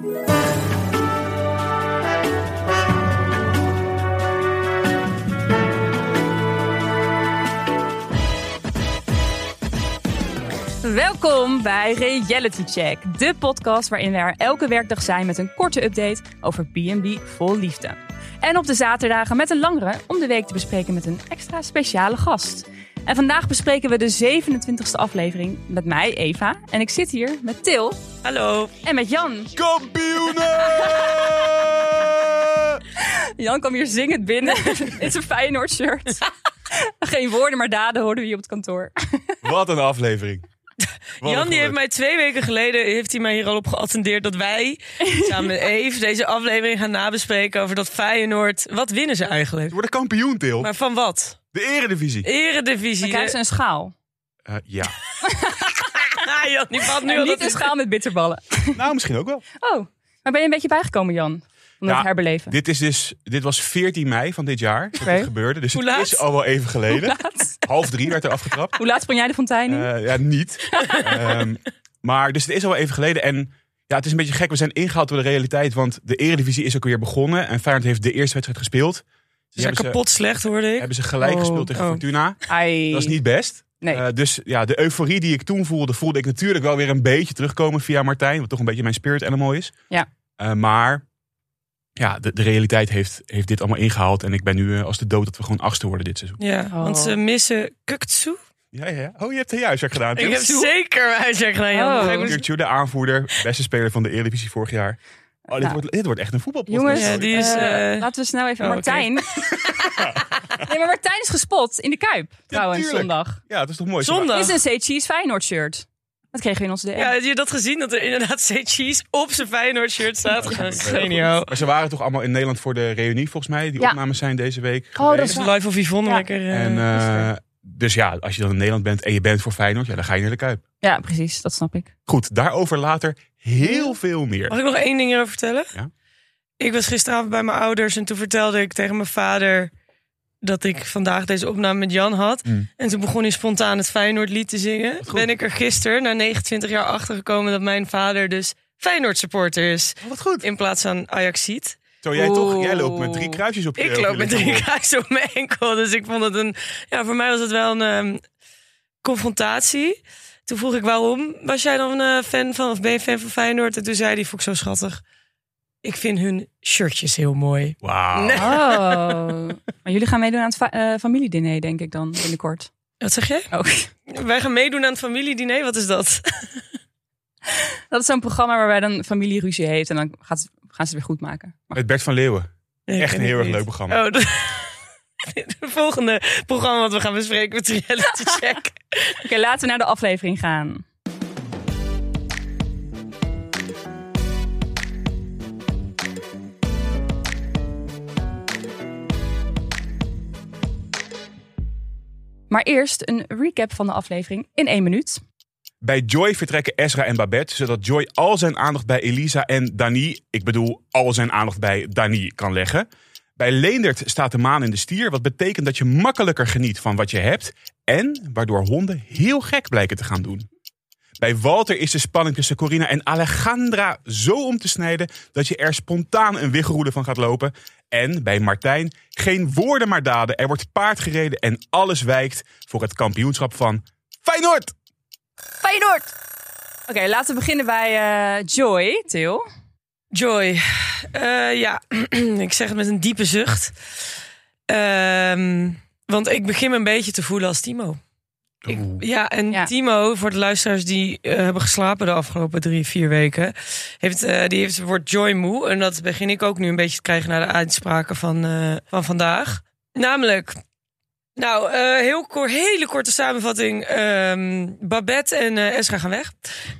Welkom bij Reality Check, de podcast waarin we er elke werkdag zijn met een korte update over B&B vol liefde. En op de zaterdagen met een langere om de week te bespreken met een extra speciale gast. En vandaag bespreken we de 27e aflevering met mij, Eva. En ik zit hier met Til. Hallo. En met Jan. Kampioenen! Jan kwam hier zingend binnen in zijn Feyenoord shirt. Geen woorden, maar daden hoorden we hier op het kantoor. Wat een aflevering. Wat Jan een die heeft mij twee weken geleden heeft hij mij hier al op geattendeerd dat wij samen met Eve deze aflevering gaan nabespreken over dat Feyenoord. Wat winnen ze eigenlijk? Ze worden kampioen, Til. Maar van wat? De eredivisie. Eredivisie. Dan krijgen ze een schaal. Eh, ja. Jan, die valt nu En niet dat een schaal met bitterballen. nou, misschien ook wel. Oh, maar ben je een beetje bijgekomen, Jan? Om Ja, te herbeleven. Dit, is dus, dit was 14 mei van dit jaar dat Oké. dit gebeurde. Dus Hoe het laat? is al wel even geleden. Laat. Half drie werd er afgetrapt. Hoe laat sprong jij de fontein in? Eh, ja, niet. Ehm, maar dus het is al wel even geleden. En ja, het is een beetje gek. We zijn ingehaald door de realiteit. Want de eredivisie is ook weer begonnen. En Feyenoord heeft de eerste wedstrijd gespeeld. Ze zijn hebben, kapot slecht, hoorde ik. hebben ze gelijk Oh. gespeeld tegen Oh. Fortuna. Ai. Dat is niet best. Nee. Eh, dus ja, de euforie die ik toen voelde, voelde ik natuurlijk wel weer een beetje terugkomen via Martijn. Wat toch een beetje mijn spirit animal is. Ja. Eh, maar ja, de, de realiteit heeft, heeft dit allemaal ingehaald. En ik ben nu eh, als de dood dat we gewoon achtste worden dit seizoen. Ja, Oh. want ze missen Kuktsu. Ja, ja, ja. Oh, je hebt de huiswerk gedaan. Ik heb zeker mijn huiswerk gedaan, Jan. Oh. De aanvoerder, beste speler van de Eredivisie vorig jaar. Oh, dit, Nou. wordt, dit wordt echt een voetbalpodcast. Jongens, Ja, die is, eh, eh, laten we snel even oh, Martijn. nee, maar Martijn is gespot in de Kuip trouwens tuurlijk. zondag. Ja, dat is toch mooi. Zondag. Is een Say Cheese Feyenoord shirt. Dat kregen we in onze DM. Ja, heb je dat gezien? Dat er inderdaad Say Cheese op zijn Feyenoord shirt staat. Genio. Maar ze waren toch allemaal in Nederland voor de reunie, volgens mij. Die Ja. opnames zijn deze week Oh, dat is Live of Yvonne Ja. lekker. En, eh. Dus ja, als je dan in Nederland bent en je bent voor Feyenoord, ja, dan ga je naar de Kuip. Ja, precies. Dat snap ik. Goed, daarover later heel veel meer. Mag ik nog één ding hierover vertellen? Ja. Ik was gisteravond bij mijn ouders en toen vertelde ik tegen mijn vader dat ik vandaag deze opname met Jan had. Mm. En toen begon hij spontaan het Feyenoord-lied te zingen. Ben ik er gisteren, na 29 jaar, achter gekomen dat mijn vader dus Feyenoord-supporter is. Oh, wat goed. In plaats van Ajaxiet. Zo, jij, toch, jij loopt met drie kruisjes op je Ik loop met drie kruisen op mijn enkel. Dus ik vond het een... Ja, voor mij was het wel een ehm, confrontatie. Toen vroeg ik waarom was jij dan eh, fan van, of ben je fan van Feyenoord? En toen zei hij, vond ik zo schattig. Ik vind hun shirtjes heel mooi. Wauw. Nee. Oh. maar jullie gaan meedoen aan het fa- eh, familiediner, denk ik dan, binnenkort. Wat zeg je? Oh. Wij gaan meedoen aan het familiediner. Wat is dat? Dat is zo'n programma waarbij dan familieruzie heeft en dan gaat, gaan ze het weer goed maken. Maar Met Bert van Leeuwen. Nee, Echt een heel erg leuk programma. Oh, de, het volgende programma wat we gaan bespreken met Reality Check. Oké, laten we naar de aflevering gaan. Maar eerst een recap van de aflevering in één minuut. Bij Joy vertrekken Ezra en Babette, zodat Joy al zijn aandacht bij Elisa en Dani, ik bedoel al zijn aandacht bij Dani, kan leggen. Bij Leendert staat de maan in de stier, wat betekent dat je makkelijker geniet van wat je hebt en waardoor honden heel gek blijken te gaan doen. Bij Walter is de spanning tussen Corina en Alejandra zo om te snijden dat je er spontaan een wiggelroede van gaat lopen. En bij Martijn geen woorden maar daden. Er wordt paard gereden en alles wijkt voor het kampioenschap van Feyenoord. Feyenoord! Oké, laten we beginnen bij eh, Joy, Til. Joy. Eh, ja, ik zeg het met een diepe zucht. Ehm, want ik begin me een beetje te voelen als Timo. Ik- ja, en Ja. Timo, voor de luisteraars die eh, hebben geslapen de afgelopen drie, vier weken, heeft, eh, die heeft het woord Joy moe. En dat begin ik ook nu een beetje te krijgen naar de uitspraken van, eh, van vandaag. Namelijk, nou, eh, heel kort, hele korte samenvatting. Ehm, Babette en eh Esra gaan weg.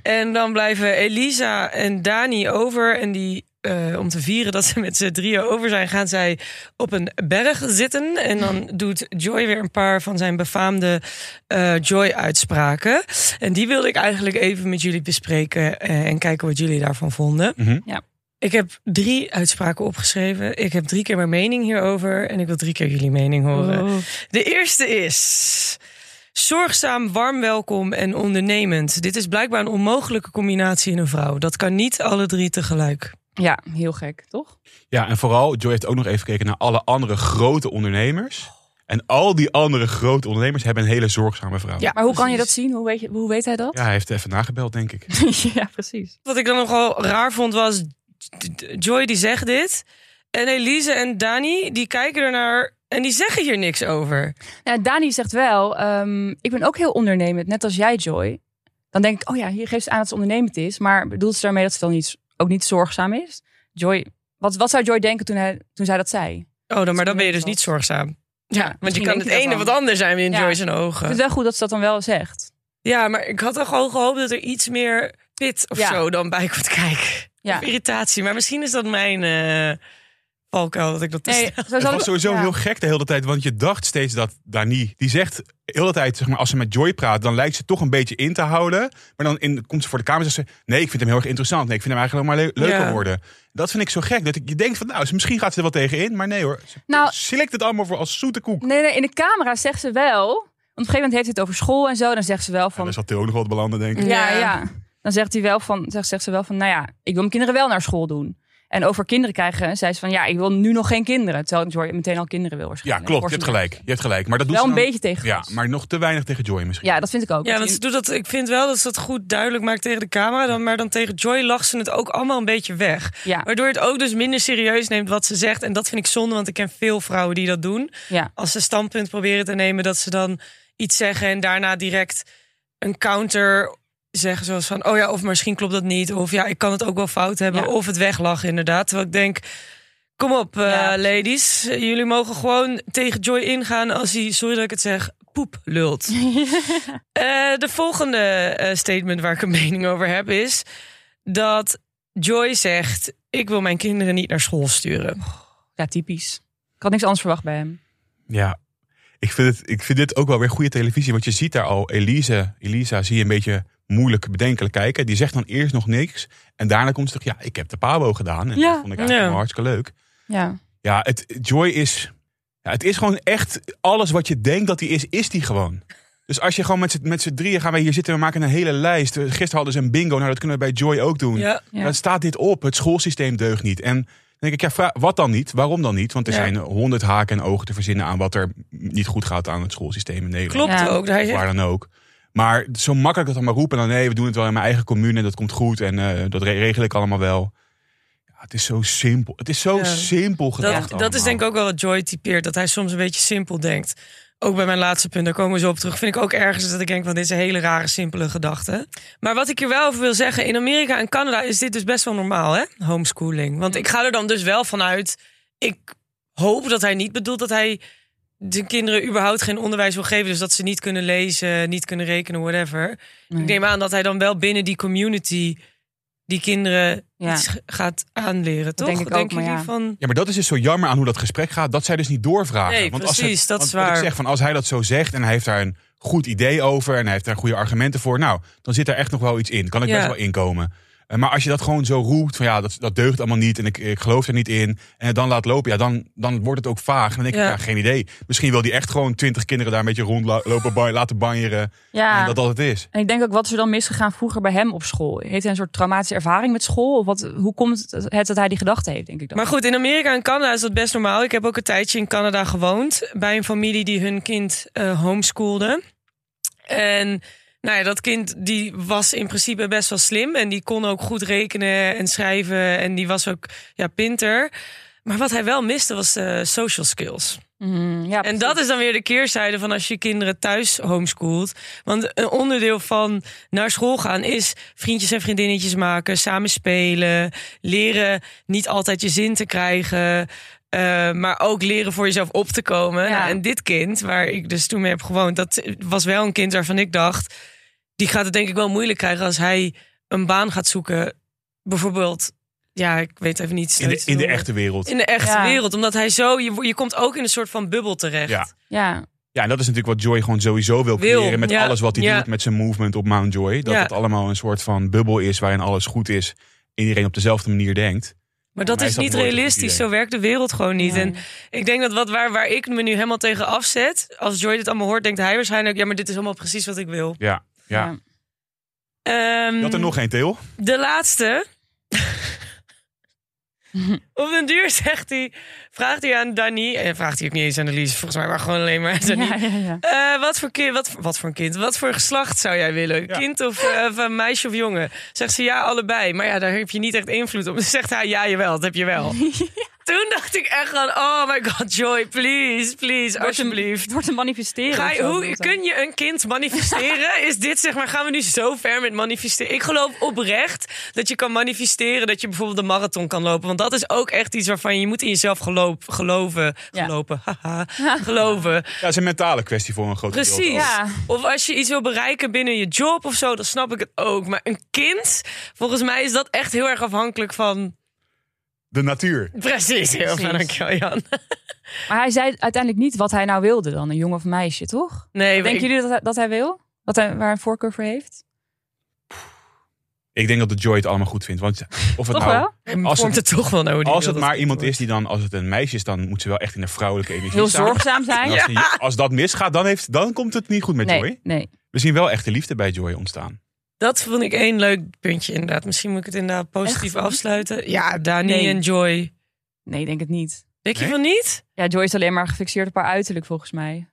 En dan blijven Elisa en Dani over. En die, eh, om te vieren dat ze met z'n drieën over zijn, gaan zij op een berg zitten. En dan doet Joy weer een paar van zijn befaamde eh, Joy-uitspraken. En die wilde ik eigenlijk even met jullie bespreken eh, en kijken wat jullie daarvan vonden. Mhm. Ja. Ik heb drie uitspraken opgeschreven. Ik heb drie keer mijn mening hierover. En ik wil drie keer jullie mening horen. Oh. De eerste is. Zorgzaam, warm welkom en ondernemend. Dit is blijkbaar een onmogelijke combinatie in een vrouw. Dat kan niet alle drie tegelijk. Ja, heel gek, toch? Ja, en vooral, Joy heeft ook nog even gekeken naar alle andere grote ondernemers. En al die andere grote ondernemers hebben een hele zorgzame vrouw. Ja. Maar hoe kan je dat zien? Hoe weet, je, hoe weet hij dat? Ja, hij heeft even nagebeld, denk ik. ja precies. Wat ik dan nogal raar vond was... Joy die zegt dit. En Elise en Dani die kijken ernaar en die zeggen hier niks over. Nou, Dani zegt wel, ehm, ik ben ook heel ondernemend, net als jij Joy. Dan denk ik, oh ja, hier geeft ze aan dat ze ondernemend is. Maar bedoelt ze daarmee dat ze dan niet, ook niet zorgzaam is? Joy, wat, wat zou Joy denken toen, hij, toen zij dat zei? Oh, dan, maar dan ben je dus niet zorgzaam. Ja, want je kan het ene wat ander zijn in Ja. Joy's ogen. vind het wel goed dat ze dat dan wel zegt. Ja, maar ik had toch gewoon gehoopt dat er iets meer pit of Ja. zo dan bij komt kijken. Ja. Of irritatie. Maar misschien is dat mijn eh valkuil dat ik dat te Nee, snel- zo Het was ik- sowieso ja. heel gek de hele tijd, want je dacht steeds dat Dani, die zegt de hele tijd, zeg maar, als ze met Joy praat, dan lijkt ze toch een beetje in te houden. Maar dan in, komt ze voor de camera en zegt ze, nee, ik vind hem heel erg interessant. Nee, ik vind hem eigenlijk alleen maar le- leuker Ja. worden. Dat vind ik zo gek, dat ik, je denkt van, nou, misschien gaat ze er wel tegen in, maar nee hoor. Ze Nou- slikt het allemaal voor als zoete koek. Nee, nee, in de camera zegt ze wel. Want op een gegeven moment heeft hij het over school en zo. Dan zegt ze wel van. dan zal Theo ook nog wat belanden, denk ik. Ja, Ja. Ja. Dan zegt, hij wel van, zegt, zegt ze wel van, nou ja, ik wil mijn kinderen wel naar school doen. En over kinderen krijgen, zei ze van, ja, ik wil nu nog geen kinderen. Terwijl Joy meteen al kinderen wil Ja, waarschijnlijk. klopt, je hebt gelijk. Je hebt gelijk. Maar dat doet Wel ze een dan- beetje tegen Ja, maar nog te weinig tegen Joy misschien. Ja, dat vind ik ook. Ja, Dat ze doet dat, ik vind wel dat ze dat goed duidelijk maakt tegen de camera. Dan, maar dan tegen Joy lacht ze het ook allemaal een beetje weg. ja, Waardoor je het ook dus minder serieus neemt wat ze zegt. En dat vind ik zonde, want ik ken veel vrouwen die dat doen. ja. Als ze standpunt proberen te nemen, dat ze dan iets zeggen en daarna direct een counter zeggen. Zoals van, oh ja, of misschien klopt dat niet. Of ja, ik kan het ook wel fout hebben. Ja. Of het weglachen inderdaad. Terwijl ik denk, kom op eh, ladies. Jullie mogen gewoon tegen Joy ingaan als hij, sorry dat ik het zeg, poep lult. Eh, de volgende eh, statement waar ik een mening over heb is dat Joy zegt: Ik wil mijn kinderen niet naar school sturen. ja, typisch. Ik had niks anders verwacht bij hem. Ja, ik vind, het, ik vind dit ook wel weer goede televisie. Want je ziet daar al Elise, Elisa zie je een beetje moeilijk bedenkelijk kijken. Die zegt dan eerst nog niks. En daarna komt ze terug, ja, ik heb de pabo gedaan. En Ja. dat vond ik eigenlijk Ja. hartstikke leuk. Ja, Ja, het, Joy is... Ja, het is gewoon echt alles wat je denkt dat hij is, is die gewoon. Dus als je gewoon met z'n- met z'n drieën gaan wij hier zitten, we maken een hele lijst. Gisteren hadden ze een bingo, nou dat kunnen we bij Joy ook doen. Ja, ja. Dan staat dit op, het schoolsysteem deugt niet. En dan denk ik, ja, wat dan niet? Waarom dan niet? Want er Ja. zijn honderd haken en ogen te verzinnen aan wat er niet goed gaat aan het schoolsysteem in Nederland. klopt Ja. ook. Of zegt, waar dan ook. Maar zo makkelijk dat dan maar roepen. En dan nee, we doen het wel in mijn eigen commune en dat komt goed. En eh, dat re- regel ik allemaal wel. Ja, het is zo simpel. Het is zo Ja. simpel gedacht dat, dat is denk ik ook wel wat Joy typeert. Dat hij soms een beetje simpel denkt. Ook bij mijn laatste punt, daar komen we zo op terug. Vind ik ook ergens dat ik denk van dit is een hele rare, simpele gedachte. Maar wat ik hier wel over wil zeggen, in Amerika en Canada is dit dus best wel normaal, hè? Homeschooling. Want ik ga er dan dus wel vanuit. Ik hoop dat hij niet bedoelt dat hij de kinderen überhaupt geen onderwijs wil geven. Dus dat ze niet kunnen lezen, niet kunnen rekenen, whatever. Nee. Ik neem aan dat hij dan wel binnen die community die kinderen Ja. iets gaat aanleren, toch? denk ik ook, jullie ja. van... Ja, maar dat is dus zo jammer aan hoe dat gesprek gaat. Dat zij dus niet doorvragen. Nee, want als precies, het- dat is waar. Ik zeg van als hij dat zo zegt en hij heeft daar een goed idee over en hij heeft daar goede argumenten voor. Nou, dan zit er echt nog wel iets in. Kan ik Ja. best wel inkomen. Eh, Maar als je dat gewoon zo roept, van ja, dat, dat deugt allemaal niet en ik, ik geloof er niet in. En het dan laat lopen, ja, dan, dan wordt het ook vaag. En dan denk ik, Ja. ja, geen idee. Misschien wil hij echt gewoon twintig kinderen daar een beetje rondlopen, ba- laten banjeren. ja. En dat dat het is. En ik denk ook, wat is er dan misgegaan vroeger bij hem op school? Heeft hij een soort traumatische ervaring met school? Of wat, hoe komt het dat hij die gedachte heeft, denk ik dan? Maar goed, in Amerika en Canada is dat best normaal. Ik heb ook een tijdje in Canada gewoond. Bij een familie die hun kind eh homeschoolde. En nou ja, dat kind die was in principe best wel slim. En die kon ook goed rekenen en schrijven. En die was ook ja, pinter. Maar wat hij wel miste was de social skills. Mhm, ja, En dat is dan weer de keerzijde van als je kinderen thuis homeschoolt. Want een onderdeel van naar school gaan is vriendjes en vriendinnetjes maken, samen spelen, leren niet altijd je zin te krijgen. Eh, maar ook leren voor jezelf op te komen. Ja. En dit kind, waar ik dus toen mee heb gewoond, dat was wel een kind waarvan ik dacht, die gaat het denk ik wel moeilijk krijgen als hij een baan gaat zoeken. Bijvoorbeeld, ja, ik weet even niet. In de, in de echte wereld. In de echte Ja. wereld. Omdat hij zo, je, je komt ook in een soort van bubbel terecht. Ja. Ja, Ja, en dat is natuurlijk wat Joy gewoon sowieso wil Wil, creëren. Met ja, alles wat hij ja. doet met zijn movement op Mount Joy. Dat Ja. het allemaal een soort van bubbel is waarin alles goed is. Iedereen op dezelfde manier denkt. Maar dat is dat niet realistisch. Zo werkt de wereld gewoon niet. En ik denk dat wat waar, waar ik me nu helemaal tegen afzet... als Joy dit allemaal hoort, denkt hij waarschijnlijk... ja, maar dit is allemaal precies wat ik wil. Ja, ja. Ehm, Je had er nog één, Theo. De laatste. Op den duur zegt hij, vraagt hij aan Dani, en vraagt hij ook niet eens aan Elise, volgens mij, maar gewoon alleen maar aan Dani. Ja, ja, ja. Eh, wat, voor kind, wat, wat voor een kind? Wat voor geslacht zou jij willen? Ja. Kind of, eh, of een meisje of jongen? Zegt ze ja, allebei. Maar ja, daar heb je niet echt invloed op. Dan zegt hij ja, jawel, dat heb je wel. Toen dacht ik echt van, oh my god, Joy, please, please, Wordt alsjeblieft. Het wordt een manifesteren. Ga je, hoe, kun je een kind manifesteren? Is dit zeg maar, gaan we nu zo ver met manifesteren? Ik geloof oprecht dat je kan manifesteren dat je bijvoorbeeld de marathon kan lopen. Want dat is ook echt iets waarvan je moet in jezelf geloop, geloven. Ja. Gelopen, haha, geloven. Ja, dat is een mentale kwestie voor een groot Precies. Ja. Of als je iets wil bereiken binnen je job of zo, dan snap ik het ook. Maar een kind, volgens mij is dat echt heel erg afhankelijk van... De natuur. Precies, heel fijn, dankjewel Jan. Maar hij zei uiteindelijk niet wat hij nou wilde dan, een jongen of meisje, toch? Nee, Denken ik- jullie dat hij, dat hij wil? Dat hij, waar hij een voorkeur voor heeft? Ik denk dat de Joy het allemaal goed vindt. Want of het Toch nou, wel? als het- het toch wel nou. die als het maar iemand wordt. is die dan, als het een meisje is, dan moet ze wel echt in de vrouwelijke energie Heel staan. zorgzaam zijn? Als, die- als dat misgaat, dan, heeft, dan komt het niet goed met Joy. Nee. We zien wel echte liefde bij Joy ontstaan. Dat vond ik één leuk puntje inderdaad. Misschien moet ik het inderdaad positief Echt? afsluiten. Ja, Dani Nee. en Joy. Nee, ik denk het niet. Denk je van niet? Ja, Joy is alleen maar gefixeerd op haar uiterlijk, volgens mij.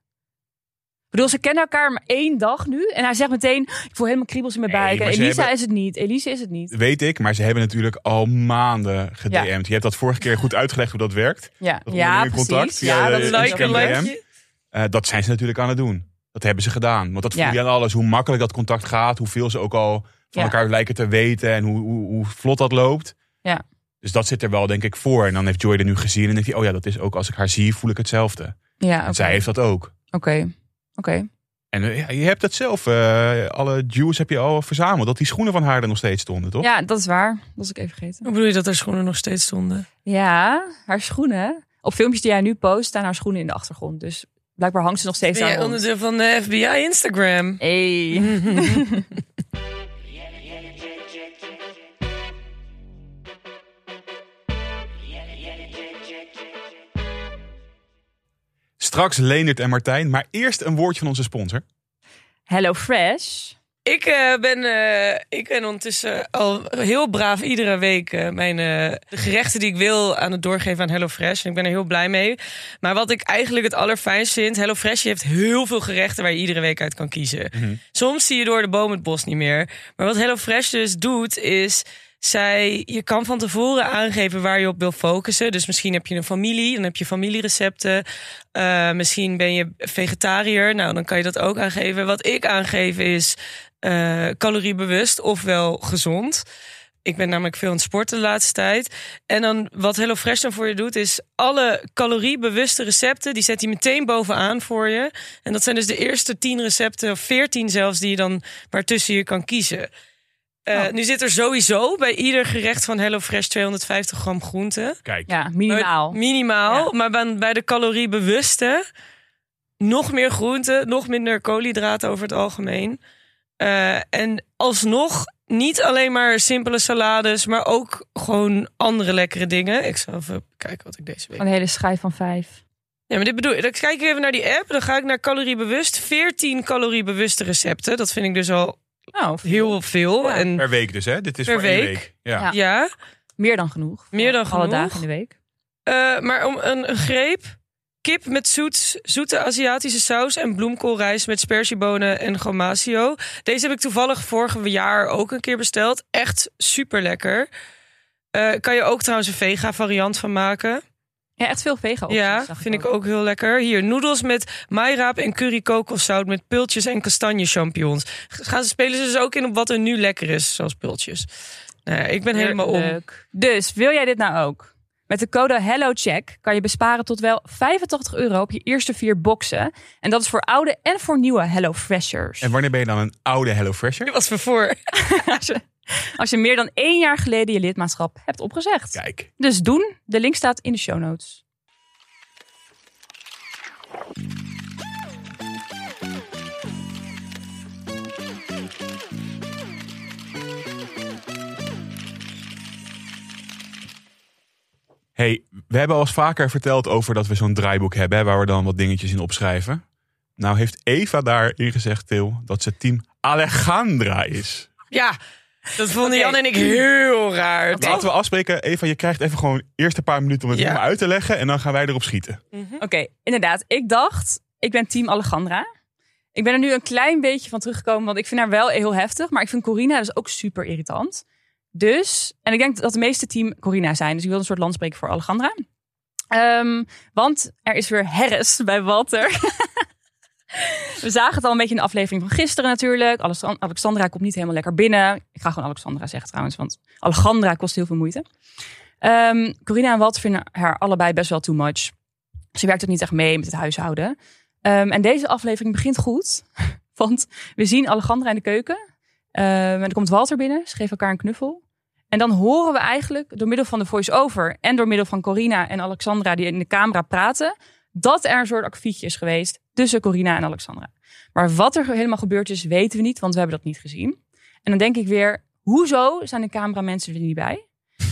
Ik bedoel, ze kennen elkaar maar één dag nu. En hij zegt meteen, ik voel helemaal kriebels in mijn Nee, buik. En Elisa hebben- is het niet. Elise is het niet. Weet ik, maar ze hebben natuurlijk al maanden gedM'd. Je hebt dat vorige keer goed uitgelegd hoe dat werkt. Ja, Dat ja precies. contact ja, dat is likeje. Eh, dat zijn ze natuurlijk aan het doen. Dat hebben ze gedaan. Want dat voel Ja. je aan alles. Hoe makkelijk dat contact gaat. Hoeveel ze ook al van elkaar lijken te weten. En hoe, hoe, hoe vlot dat loopt. Ja. Dus dat zit er wel denk ik voor. En dan heeft Joy er nu gezien. En denkt hij, oh ja, dat is ook als ik haar zie, voel ik hetzelfde. Ja, En zij heeft dat ook. Oké, oké. En eh, je hebt het zelf. eh, alle Jews heb je al verzameld. Dat die schoenen van haar er nog steeds stonden, toch? Ja, dat is waar. Dat was ik even vergeten. Hoe bedoel je dat haar schoenen nog steeds stonden? Ja, haar schoenen. Op filmpjes die hij nu post staan haar schoenen in de achtergrond. Dus blijkbaar hangt ze nog steeds Ben aan jij onderdeel van de FBI Instagram? Hey. Straks Leendert en Martijn. Maar eerst een woordje van onze sponsor. Hello Fresh. Ik, eh, ben, eh, ik ben ondertussen al heel braaf iedere week eh, mijn, eh, de gerechten die ik wil aan het doorgeven aan HelloFresh. En ik ben er heel blij mee. Maar wat ik eigenlijk het allerfijnst vind, HelloFresh heeft heel veel gerechten waar je iedere week uit kan kiezen. Soms zie je door de boom het bos niet meer. Maar wat HelloFresh dus doet, is zij, je kan van tevoren aangeven waar je op wil focussen. Dus misschien heb je een familie, dan heb je familierecepten. Eh, misschien ben je vegetariër, nou dan kan je dat ook aangeven. Wat ik aangeef is eh, caloriebewust ofwel gezond. Ik ben namelijk veel aan het sporten de laatste tijd. En dan wat HelloFresh dan voor je doet, is alle caloriebewuste recepten, die zet hij meteen bovenaan voor je. En dat zijn dus de eerste 10 recepten, of 14 zelfs, die je dan waartussen je kan kiezen. Eh, Oh. Nu zit er sowieso bij ieder gerecht van HelloFresh 250 gram groente. Kijk. Ja, minimaal. Maar- minimaal. Ja. Maar bij, bij de caloriebewuste nog meer groente, nog minder koolhydraten over het algemeen. Eh, en alsnog niet alleen maar simpele salades, maar ook gewoon andere lekkere dingen. Ik zal even kijken wat ik deze week. Een hele schijf van vijf. Ja, maar dit bedoel ik. Dan kijk ik even naar die app. Dan ga ik naar caloriebewust. 14 caloriebewuste recepten. Dat vind ik dus al Nou, heel veel. Ja. En Per week dus, hè? Dit is Per voor één week. week. Ja. Ja. ja, meer dan genoeg. Meer dan Voor Alle genoeg. dagen in de week. Eh, maar om een, een greep. Kip met zoet, zoete Aziatische saus en bloemkoolrijst met spersiebonen en gomasio. Deze heb ik toevallig vorig jaar ook een keer besteld. Echt super lekker. kan je ook trouwens een vega variant van maken. Ja, echt veel vega opties, ja, vind ik ook heel lekker. Hier, noedels met maïraap en curry kokoszout met pultjes en kastanje champignons. Gaan ze spelen ze dus ook in op wat er nu lekker is, zoals pultjes. Nou, ik ben helemaal om. Leuk. Dus, wil jij dit nou ook? Met de code HelloCheck kan je besparen tot wel 85 euro op je eerste vier boxen. En dat is voor oude en voor nieuwe HelloFreshers. En wanneer ben je dan een oude HelloFresher? Dit was voor. als, je, als je meer dan één jaar geleden je lidmaatschap hebt opgezegd. Kijk. Dus doen. De link staat in de show notes. Hey, we hebben al eens vaker verteld over dat we zo'n draaiboek hebben... Hè, waar we dan wat dingetjes in opschrijven. Nou heeft Eva daarin gezegd, Til, dat ze team Alejandra is. Ja, dat vonden. Jan en ik heel raar. Laten we afspreken, Eva, je krijgt even gewoon eerst een paar minuten om het Ja. uit te leggen... en dan gaan wij erop schieten. Oké, inderdaad. Ik dacht, ik ben team Alejandra. Ik ben er nu een klein beetje van teruggekomen, want ik vind haar wel heel heftig. Maar ik vind Corina dus ook super irritant. Dus, en ik denk dat de meeste team Corina zijn. Dus ik wil een soort land spreken voor Alejandra. Ehm, want er is weer herres bij Walter. We zagen het al een beetje in de aflevering van gisteren natuurlijk. Alexan- Alexandra komt niet helemaal lekker binnen. Ik ga gewoon Alexandra zeggen trouwens, want Alejandra kost heel veel moeite. Ehm Corina en Walter vinden haar allebei best wel too much. Ze werkt ook niet echt mee met het huishouden. Ehm, en deze aflevering begint goed. Want we zien Alejandra in de keuken. En er komt Walter binnen. Ze geven elkaar een knuffel. En dan horen we eigenlijk door middel van de voice-over... en door middel van Corina en Alexandra die in de camera praten... dat er een soort akkefietje is geweest tussen Corina en Alexandra. Maar wat er helemaal gebeurd is, weten we niet, want we hebben dat niet gezien. En dan denk ik weer, hoezo zijn de cameramensen er niet bij?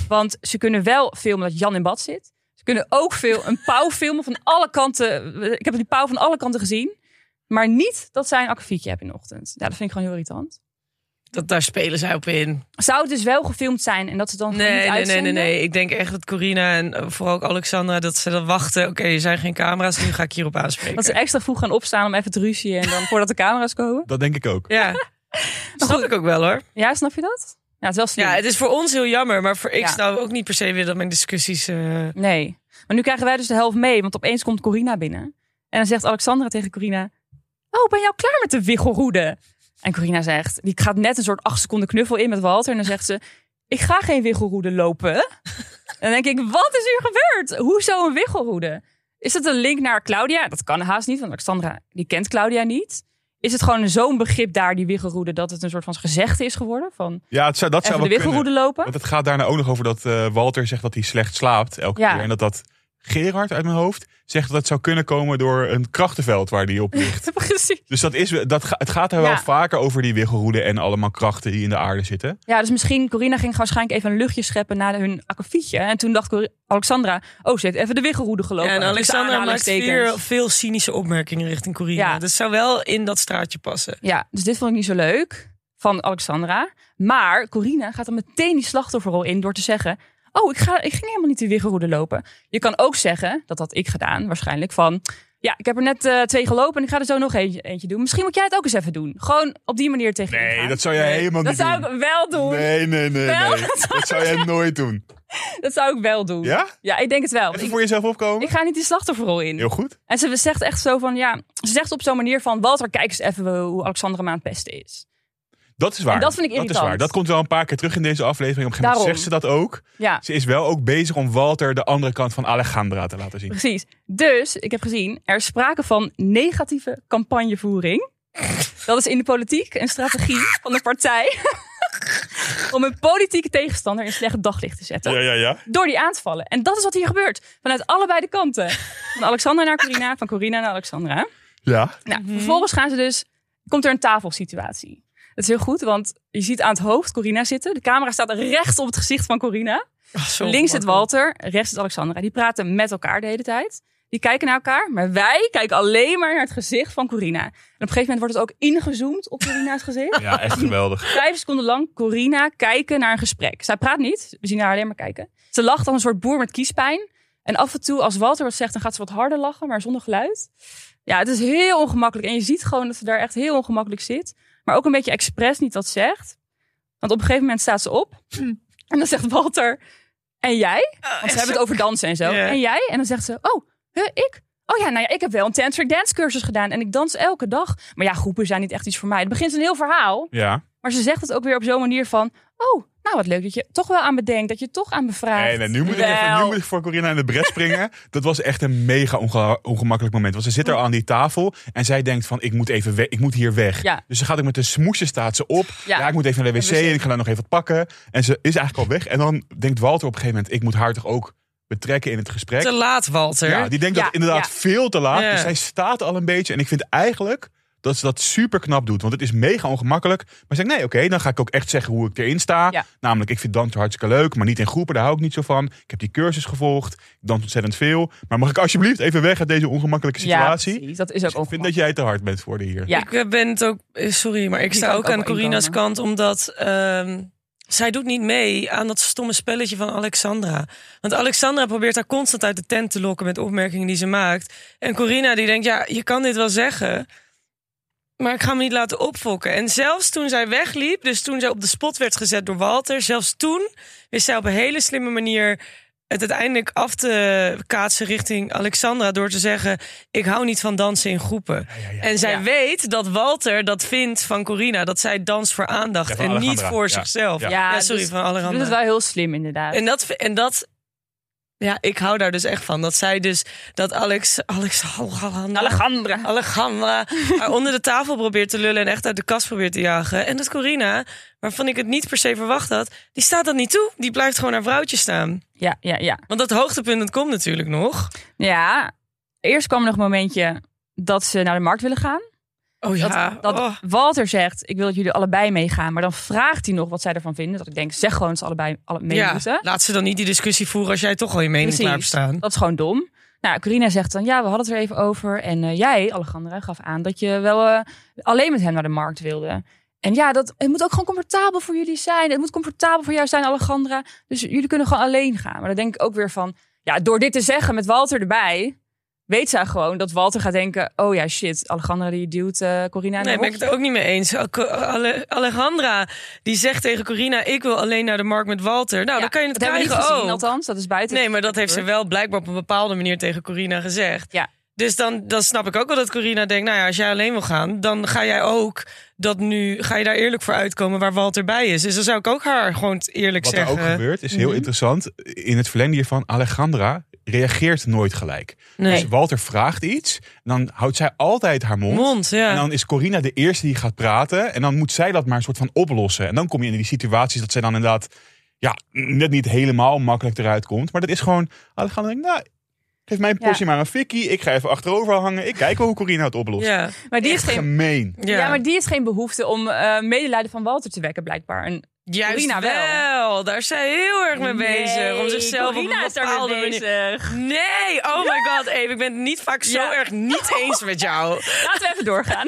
Want ze kunnen wel filmen dat Jan in bad zit. Ze kunnen ook veel een pauw filmen van alle kanten. Ik heb die pauw van alle kanten gezien. Maar niet dat zij een akkefietje hebben in de ochtend. Dat vind ik gewoon heel irritant. Dat, daar spelen zij op in. Zou het dus wel gefilmd zijn en dat ze dan gewoon Nee, niet nee, nee, nee, nee. Ik denk echt dat Corina en eh, vooral ook Alexandra... dat ze dan wachten. Oké, er zijn geen camera's, nu ga ik hierop aanspreken. Dat ze extra vroeg gaan opstaan om even te ruzien en dan voordat de camera's komen. Dat denk ik ook. Ja, snap ik ook wel hoor. Ja, snap je dat? Ja, het is wel slim. Ja, het is voor ons heel jammer. Maar voor ik Ja. zou ook niet per se willen dat mijn discussies... eh, Nee. Maar nu krijgen wij dus de helft mee, want opeens komt Corina binnen. En dan zegt Alexandra tegen Corina: Oh, ben je al klaar met de wiggelroede? En Corina zegt: Die gaat net een soort acht seconden knuffel in met Walter. En dan zegt ze: Ik ga geen wiggelroede lopen. En dan denk ik: Wat is hier gebeurd? Hoezo een wiggelroede? Is het een link naar Claudia? Dat kan haast niet, want Alexandra die kent Claudia niet. Is het gewoon zo'n begrip daar, die wiggelroede, dat het een soort van gezegde is geworden? Van Ja, het zou, dat zou de kunnen. wiggelroede lopen? Want het gaat daarna ook nog over dat eh, Walter zegt dat hij slecht slaapt elke Ja. keer. En dat dat Gerard uit mijn hoofd zegt dat het zou kunnen komen door een krachtenveld waar die op ligt. Precies. dus dat is, dat, het gaat er Ja. wel vaker over die wiggelroede en allemaal krachten die in de aarde zitten. Ja, dus misschien, Corina ging waarschijnlijk even een luchtje scheppen na hun akkefietje. En toen dacht Alexandra, oh, ze heeft even de wiggelroede gelopen. Ja, en Alexandra maakt veel, veel cynische opmerkingen richting Corina. Ja. Dat zou wel in dat straatje passen. Ja, dus dit vond ik niet zo leuk van Alexandra. Maar Corina gaat dan meteen die slachtofferrol in door te zeggen... Oh, ik, ga, ik ging helemaal niet de wiggelroede lopen. Je kan ook zeggen, dat had ik gedaan waarschijnlijk, van... Ja, ik heb er net eh, twee gelopen en ik ga er zo nog eentje, eentje doen. Misschien moet jij het ook eens even doen. Gewoon op die manier tegen Nee, dat zou jij helemaal Dat niet zou doen. ik wel doen. Nee, nee, nee, Wel? nee. Dat zou jij nooit doen. Dat zou ik wel doen. Ja? Ja, ik denk het wel. Even Ik, voor jezelf opkomen? ik ga niet die slachtofferrol in. Heel goed. En ze zegt echt zo van, ja, ze zegt op zo'n manier van, Walter, kijk eens even hoe Alexandra het pesten is. Dat is waar. En dat vind ik Dat is irritant. waar. Dat komt wel een paar keer terug in deze aflevering. Op een gegeven moment Daarom. zegt ze dat ook. Ja, Ze is wel ook bezig om Walter de andere kant van Alejandra te laten zien. precies. Dus, ik heb gezien, er is sprake van negatieve campagnevoering. Dat is in de politiek een strategie van de partij om een politieke tegenstander in slecht daglicht te zetten. Ja, ja, ja. Door die aan te vallen. En dat is wat hier gebeurt. Vanuit allebei de kanten. Van Alexandra naar Corina, van Corina naar Alexandra. Ja. Nou, vervolgens gaan ze dus, komt er een tafelsituatie. Dat is heel goed, want je ziet aan het hoofd Corina zitten. De camera staat recht op het gezicht van Corina. Oh, Links zit. Walter, rechts zit Alexandra. Die praten met elkaar de hele tijd. Die kijken naar elkaar, maar wij kijken alleen maar naar het gezicht van Corina. En op een gegeven moment wordt het ook ingezoomd op Corina's gezicht. Ja, echt geweldig. Vijf seconden lang Corina kijken naar een gesprek. Zij praat niet, we zien haar alleen maar kijken. Ze lacht als een soort boer met kiespijn. En af en toe, als Walter wat zegt, dan gaat ze wat harder lachen, maar zonder geluid. Ja, het is heel ongemakkelijk. En je ziet gewoon dat ze daar echt heel ongemakkelijk zit. Maar ook een beetje expres niet wat zegt. Want op een gegeven moment staat ze op. En dan zegt Walter, en jij? Want ze hebben het over dansen en zo. En jij? En dan zegt ze, oh, huh, ik? Oh ja, nou ja, ik heb wel een tantric dance cursus gedaan. En ik dans elke dag. Maar ja, groepen zijn niet echt iets voor mij. Het begint een heel verhaal. Ja. Maar ze zegt het ook weer op zo'n manier van... Oh, nou wat leuk dat je toch wel aan bedenkt. Dat je toch aan bevraagt. Nee, nee, nu, moet ik even, nu moet ik voor Corina in de bres springen. Dat was echt een mega onge- ongemakkelijk moment. Want ze zit er aan die tafel en zij denkt van ik moet even weg, ik moet hier weg. Ja. Dus ze gaat ook met een smoesje staat ze op. Ja. Ja. ik moet even naar de wc en ik ga daar nog even wat pakken. En ze is eigenlijk al weg. En dan denkt Walter op een gegeven moment ik moet haar toch ook betrekken in het gesprek. Te laat, Walter. Ja, die denkt Ja, dat inderdaad ja. veel te laat. Ja. Dus zij staat al een beetje. En ik vind eigenlijk dat ze dat super knap doet. Want het is mega ongemakkelijk. Maar ze zegt, nee, oké, dan ga ik ook echt zeggen hoe ik erin sta. Ja. Namelijk, ik vind dansen hartstikke leuk, maar niet in groepen. Daar hou ik niet zo van. Ik heb die cursus gevolgd. Ik dans ontzettend veel. Maar mag ik alsjeblieft even weg uit deze ongemakkelijke Ja, situatie? precies. Dat is ook Dus ik vind dat jij te hard bent voor de hier. Ja. Ik eh, ben het ook, eh, sorry, maar ik sta ook aan Corina's kant, omdat ehm, zij doet niet mee aan dat stomme spelletje van Alexandra. Want Alexandra probeert haar constant uit de tent te lokken met opmerkingen die ze maakt. En Corina die denkt, ja, je kan dit wel zeggen, maar ik ga me niet laten opfokken. En zelfs toen zij wegliep, dus toen zij op de spot werd gezet door Walter, zelfs toen wist zij op een hele slimme manier het uiteindelijk af te kaatsen richting Alexandra door te zeggen: Ik hou niet van dansen in groepen. En zij Ja. weet dat Walter dat vindt van Corina, dat zij danst voor aandacht en niet voor Ja. zichzelf. Ja. Ja, sorry, dus van Alejandra. het wel heel slim inderdaad. En dat, en dat, ja, ik hou daar dus echt van. Dat zij dus, dat Alex, Alex, Alejandra, Alejandra. Alejandra haar onder de tafel probeert te lullen en echt uit de kast probeert te jagen. En dat Corina, waarvan ik het niet per se verwacht had, die staat dat niet toe. Die blijft gewoon haar vrouwtje staan. Ja, ja, ja. Want dat hoogtepunt, dat komt natuurlijk nog. Ja, eerst kwam er nog een momentje dat ze naar de markt willen gaan. Oh Dat, dat oh. Walter zegt, ik wil dat jullie allebei meegaan. Maar dan vraagt hij nog wat zij ervan vinden. Dat ik denk, zeg gewoon dat ze allebei alle mee ja, moeten. laat ze dan niet die discussie voeren als jij toch al je mening Precies. klaar hebt staan. Dat is gewoon dom. Nou, Corina zegt dan, ja, we hadden het er even over. En eh, jij, Alejandra, gaf aan dat je wel eh, alleen met hem naar de markt wilde. En ja, dat, het moet ook gewoon comfortabel voor jullie zijn. Het moet comfortabel voor jou zijn, Alejandra. Dus jullie kunnen gewoon alleen gaan. Maar dan denk ik ook weer van, ja, door dit te zeggen met Walter erbij... weet zij gewoon dat Walter gaat denken... oh ja, shit, Alejandra die duwt eh Corina in Nee, ben ik het ook niet mee eens. Al- Ale- Alejandra, die zegt tegen Corina... ik wil alleen naar de markt met Walter. Nou, dan kan je het dat hebben we krijgen niet gezien, althans. Dat is buiten. Nee, maar dat heeft ze wel blijkbaar op een bepaalde manier tegen Corina gezegd. Ja. Dus dan, dan snap ik ook wel dat Corina denkt... nou ja, als jij alleen wil gaan, dan ga jij ook dat nu... ga je daar eerlijk voor uitkomen waar Walter bij is. Dus dan zou ik ook haar gewoon eerlijk Wat er zeggen. ook gebeurt, is heel Mhm. interessant. In het verlengde hiervan, Alejandra reageert nooit gelijk. Nee. Dus Walter vraagt iets, en dan houdt zij altijd haar mond. Mond, ja. En dan is Corina de eerste die gaat praten. En dan moet zij dat maar een soort van oplossen. En dan kom je in die situaties dat zij dan inderdaad... Ja, net niet helemaal makkelijk eruit komt. Maar dat is gewoon... Alejandra denkt, nou, geef mijn Ja. portie maar een fikkie. Ik ga even achterover hangen. Ik kijk wel hoe Corina het oplost. ja. maar die is geen... gemeen. Ja. Ja. maar die heeft geen behoefte om eh medelijden van Walter te wekken, blijkbaar. En Juist Corina wel. wel. Daar is zij heel erg mee bezig. Om zichzelf Corina op een is daar bepaalde mee bezig. Nee, oh my god, Eve, ik ben het niet vaak zo Ja. erg niet eens met jou. Laten we even doorgaan.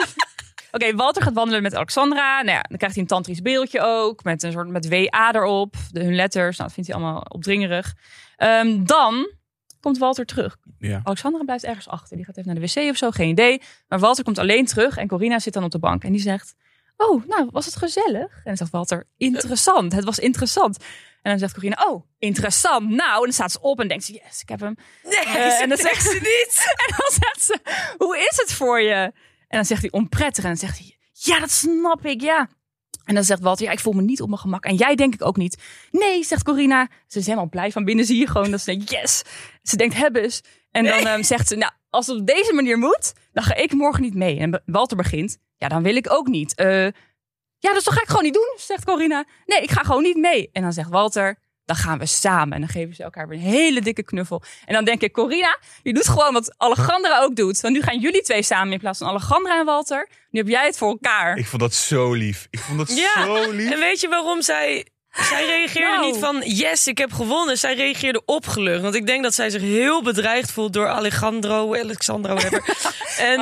Oké, Walter gaat wandelen met Alexandra. Nou ja, dan krijgt hij een tantrisch beeldje ook. Met een soort met WA erop. De, hun letters. Nou, dat vindt hij allemaal opdringerig. Ehm, dan komt Walter terug. Ja. Alexandra blijft ergens achter. Die gaat even naar de wc of zo, geen idee. Maar Walter komt alleen terug en Corina zit dan op de bank. En die zegt, oh, nou, was het gezellig? En dan zegt Walter, interessant. Het was interessant. En dan zegt Corina, oh, interessant. Nou, en dan staat ze op en denkt ze, yes, ik heb hem. Nee, Eh, en zegt zegt ze niet. En dan zegt ze, hoe is het voor je? En dan zegt hij onprettig. En dan zegt hij, ja, dat snap ik, ja. En dan zegt Walter, ja, ik voel me niet op mijn gemak. En jij denk ik ook niet. Nee, zegt Corina. Ze is helemaal blij van binnen. Zie je gewoon dat ze denkt, yes. Ze denkt, hebbes. En dan ehm, zegt ze, nou, als het op deze manier moet, dan ga ik morgen niet mee. En Walter begint, ja, dan wil ik ook niet. Eh, ja, dus dat ga ik gewoon niet doen, zegt Corina. Nee, ik ga gewoon niet mee. En dan zegt Walter, dan gaan we samen. En dan geven ze elkaar weer een hele dikke knuffel. En dan denk ik, Corina, je doet gewoon wat Alejandra ook doet. Want nu gaan jullie twee samen in plaats van Alejandra en Walter. Nu heb jij het voor elkaar. Ik vond dat zo lief. Ik vond dat Ja, zo lief. en weet je waarom zij... Zij reageerde Nou. niet van yes, ik heb gewonnen. Zij reageerde opgelucht. Want ik denk dat zij zich heel bedreigd voelt door Alejandro, Alexandro, whatever. en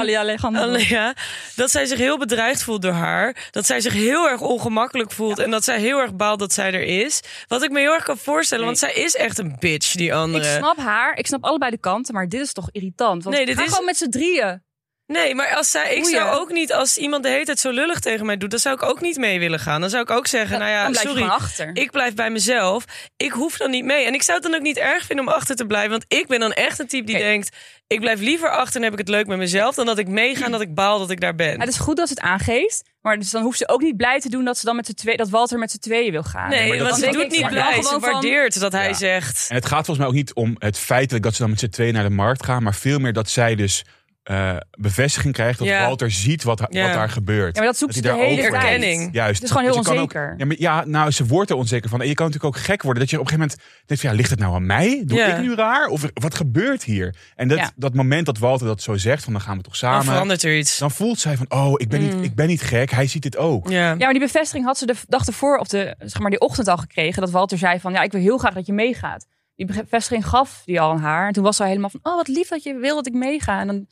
Ali ja, dat zij zich heel bedreigd voelt door haar. Dat zij zich heel erg ongemakkelijk voelt. En dat zij heel erg baalt dat zij er is. Wat ik me heel erg kan voorstellen. Want zij is echt een bitch, die Ik andere. snap haar. Ik snap allebei de kanten. Maar dit is toch irritant. Want Nee, dit ga is- gewoon met z'n drieën. Nee, maar als zij, ik zou ook niet, als iemand de hele tijd zo lullig tegen mij doet, dan zou ik ook niet mee willen gaan. Dan zou ik ook zeggen, nou ja, dan blijf je sorry. achter. Ik blijf bij mezelf. Ik hoef dan niet mee. En ik zou het dan ook niet erg vinden om achter te blijven. Want ik ben dan echt een type die denkt... ik blijf liever achter en heb ik het leuk met mezelf... dan dat ik meega en dat ik baal dat ik daar ben. Het is goed dat ze het aangeeft. Maar dus dan hoeft ze ook niet blij te doen dat, ze dan met z'n twee, dat Walter met z'n tweeën wil gaan. Nee, maar dat want is- ze doet niet blij. Ze gewoon van- waardeert dat hij Ja. zegt... En het gaat volgens mij ook niet om het feitelijk dat ze dan met z'n tweeën naar de markt gaan. Maar veel meer dat zij dus eh, bevestiging krijgt. Dat Ja. Walter ziet wat, Ja. wat daar gebeurt. Ja, maar dat zoekt hij ze de daar hele. Erkenning. Juist. Het is gewoon heel kan ook- onzeker. ja, maar, ja, nou, ze wordt er onzeker van. En je kan natuurlijk ook gek worden. Dat je op een gegeven moment denkt van, ja, ligt het nou aan mij? Doe Ja. ik nu raar? Of wat gebeurt hier? En dat, Ja. dat moment dat Walter dat zo zegt, van dan gaan we toch Dan samen. verandert er iets. Dan voelt zij van, oh, ik ben, Mm. niet, ik ben niet gek. Hij ziet dit ook. Ja. Ja, maar die bevestiging had ze de dag ervoor, of de, zeg maar die ochtend al gekregen. Dat Walter zei van, ja, ik wil heel graag dat je meegaat. Die bevestiging gaf die al aan haar. En toen was zij helemaal van, oh, wat lief dat je wil dat ik meega. En dan,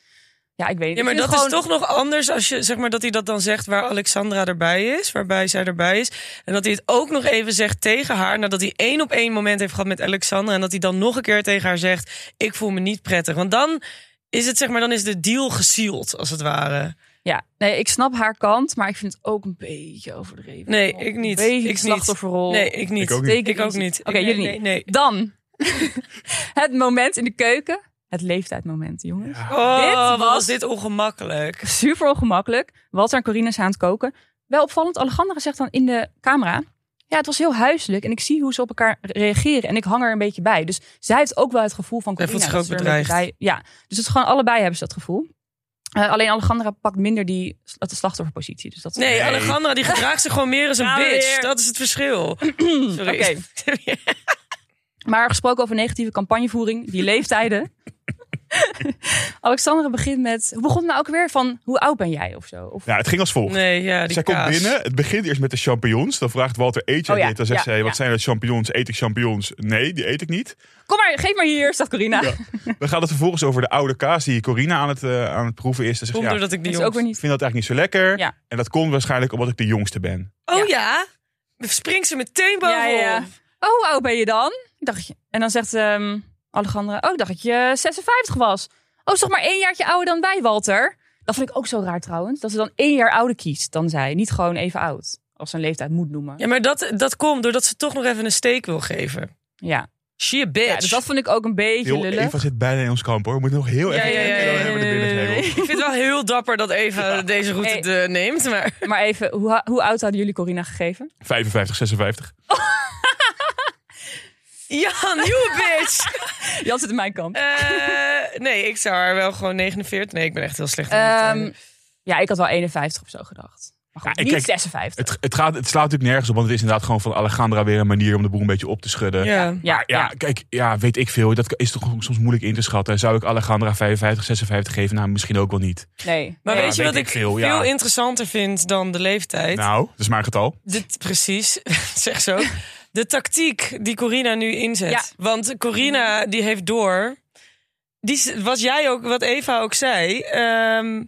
ja, ik weet niet. Ja, maar Ik dat is toch nog anders als je zeg maar dat hij dat dan zegt waar Alexandra erbij is, waarbij zij erbij is. En dat hij het ook nog even zegt tegen haar, nadat hij één op één moment heeft gehad met Alexandra. En dat hij dan nog een keer tegen haar zegt: Ik voel me niet prettig. Want dan is het zeg maar, dan is de deal gesield, als het ware. Ja, nee, ik snap haar kant, maar ik vind het ook een beetje overdreven. Nee, ik niet. Een beetje Ik de niet. slachtofferrol. Nee, ik niet. Ik ook niet. Zeker Ik ook niet. Oké, Nee, jullie nee, niet. nee. Dan, het moment in de keuken. Het leeftijdmoment, jongens. Oh, Dit was- was dit ongemakkelijk. Super ongemakkelijk. Walter en Corina zijn aan het koken. Wel opvallend, Alejandra zegt dan in de camera... Ja, het was heel huiselijk en ik zie hoe ze op elkaar reageren. En ik hang er een beetje bij. Dus zij heeft ook wel het gevoel van Zij Corina. dat er bedreigd. Bij, ja, dus het is gewoon allebei hebben ze dat gevoel. Eh, alleen Alejandra pakt minder die de slachtofferpositie. Dus dat is- Nee, Nee. Alejandra die gedraagt zich gewoon meer als een bitch. weer. Dat is het verschil. Sorry. Oké. Maar gesproken over negatieve campagnevoering, die leeftijden. Alexandra begint met. Hoe begon het nou ook weer? Van hoe oud ben jij of zo? Of, Ja, het ging als volgt. Nee, ja, die Zij kaas. komt binnen. Het begint eerst met de champignons. Dan vraagt Walter, eet jij Oh ja, dit? Dan zegt ja, zij, wat ja. zijn dat champignons? Eet ik champignons? Nee, die eet ik niet. Kom maar, geef maar hier, staat Corina. Ja. Dan gaat het vervolgens over de oude kaas die Corina aan het, eh, aan het proeven is. Dan zegt Komt ze, ja, doordat ik die ook weer ik niet. vind dat eigenlijk niet zo lekker. Ja. En dat komt waarschijnlijk omdat ik de jongste ben. Oh ja? Springt ze meteen bovenop. Ja, ja, ja. Oh, hoe oud ben je dan? Ik dacht, je- en dan zegt ehm Alejandra, oh, ik dacht dat je 56 was. Oh, is toch maar één jaartje ouder dan wij, Walter? Dat vind ik ook zo raar trouwens. Dat ze dan één jaar ouder kiest dan zij. Niet gewoon even oud. Als ze een leeftijd moet noemen. Ja, maar dat, dat komt doordat ze toch nog even een steek wil geven. Ja. She a bitch. ja dus dat vond ik ook een beetje Heel, lullig. Eva zit bijna in ons kamp hoor. We moeten nog heel Ja, even ja, ja. Ik vind het wel heel dapper dat Eva deze route Hey. neemt. Maar Maar even, hoe, hoe oud hadden jullie Corina gegeven? 55, 56. ja, nieuwe bitch. Jan zit in mijn kamp. Eh, nee, ik zou haar wel gewoon 49. Nee, ik ben echt heel slecht in Ehm, ja, ik had wel 51 of zo gedacht. Maar goed, Ja, ik niet kijk, 56. Het, het, gaat, het slaat natuurlijk nergens op, want het is inderdaad gewoon van Alejandra weer een manier om de boel een beetje op te schudden. Ja. ja, Ja, ja. kijk, ja, weet ik veel. Dat is toch soms moeilijk in te schatten. Zou ik Alejandra 55, 56 geven? Nou, misschien ook wel niet. Nee. Maar nee. weet je weet wat ik ik veel, veel, ja. interessanter vind dan de leeftijd? Nou, dat is maar een getal. Dit, precies, zeg zo. De tactiek die Corina nu inzet. Ja. Want Corina, die heeft door. Die, wat jij ook, wat Eva ook zei. ehm,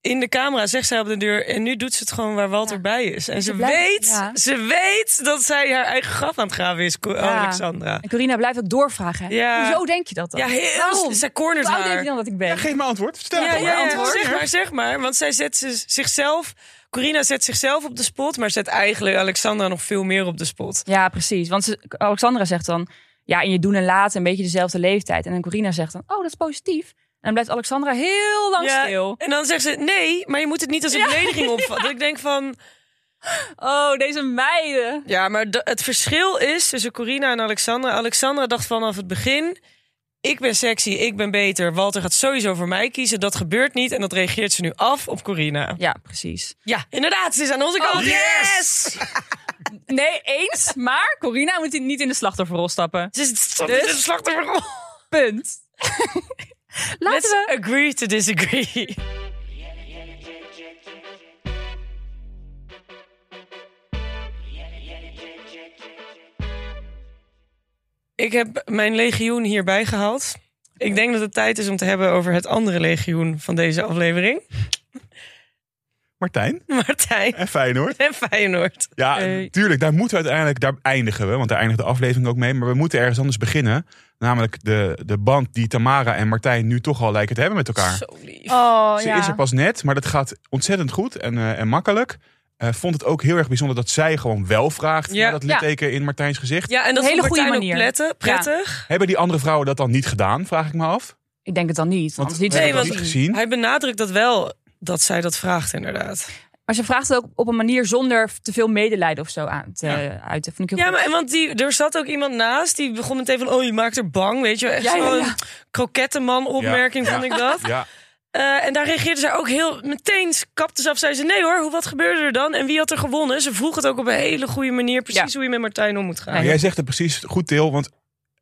in de camera zegt zij op de deur. En nu doet ze het gewoon waar Walter Ja. bij is. En Ze ze, blijft- weet, ja. ze weet dat zij haar eigen graf aan het graven is. Alexandra. En Corina blijft ook doorvragen. Hoezo denk je dat dan? Ja, heel. Waarom? Zij cornert Hoe oud denk je dan dat ik ben? Ja, geef me antwoord. Stel Ja, maar ja, ja, antwoord. zeg maar, zeg maar. Want zij zet ze- zichzelf. Corina zet zichzelf op de spot, maar zet eigenlijk Alexandra nog veel meer op de spot. Ja, precies. Want ze, Alexandra zegt dan... Ja, in je doen en laten een beetje dezelfde leeftijd. En dan Corina zegt dan... Oh, dat is positief. En dan blijft Alexandra heel lang Ja, stil. En dan zegt ze: nee, maar je moet het niet als een Ja. belediging opvatten. Ik denk van. Oh, deze meiden. Ja, maar het verschil is tussen Corina en Alexandra. Alexandra dacht vanaf het begin. Ik ben sexy, ik ben beter. Walter gaat sowieso voor mij kiezen. Dat gebeurt niet en dat reageert ze nu af op Corina. Ja, precies. Ja, inderdaad, ze is aan onze kant. yes! Nee, eens. Maar Corina moet niet in de slachtofferrol stappen. Ze is Dus? een slachtoffer. Punt. Laten Let's we... agree to disagree. Ik heb mijn legioen hierbij gehaald. Ik denk dat het tijd is om te hebben over het andere legioen van deze aflevering. Martijn Martijn en Feyenoord. en Feyenoord. Ja, Hey. tuurlijk, daar moeten we uiteindelijk, daar eindigen we. Want daar eindigt de aflevering ook mee. Maar we moeten ergens anders beginnen. Namelijk de, de band die Tamara en Martijn nu toch al lijken te hebben met elkaar. Zo lief. Oh, Ze ja. is er pas net, maar dat gaat ontzettend goed en, eh, en makkelijk. Eh, vond het ook heel erg bijzonder dat zij gewoon wel vraagt Ja. naar dat Ja. litteken in Martijns gezicht. Ja, en dat Een hele goede manier. prettig. Hebben die andere vrouwen dat dan niet gedaan, vraag ik me af. Ik denk het dan niet. Want Want niet Nee, want niet gezien. Hij benadrukt dat wel, dat zij dat vraagt inderdaad. Maar ze vraagt het ook op een manier zonder te veel medelijden of zo aan te Ja. uiten. Vond ik heel Ja, goed. maar want die, er zat ook iemand naast die begon meteen van, oh je maakt er bang, weet je wel. Echt Ja, ja, zo'n ja. krokettenman opmerking Ja, vond ik dat. Ja, Eh, en daar reageerde zij ook heel meteen, kapte ze af, zei ze... nee hoor, hoe, wat gebeurde er dan? En wie had er gewonnen? Ze vroeg het ook op een hele goede manier. Precies Ja. hoe je met Martijn om moet gaan. Ja, Maar jij zegt het precies goed, Til, want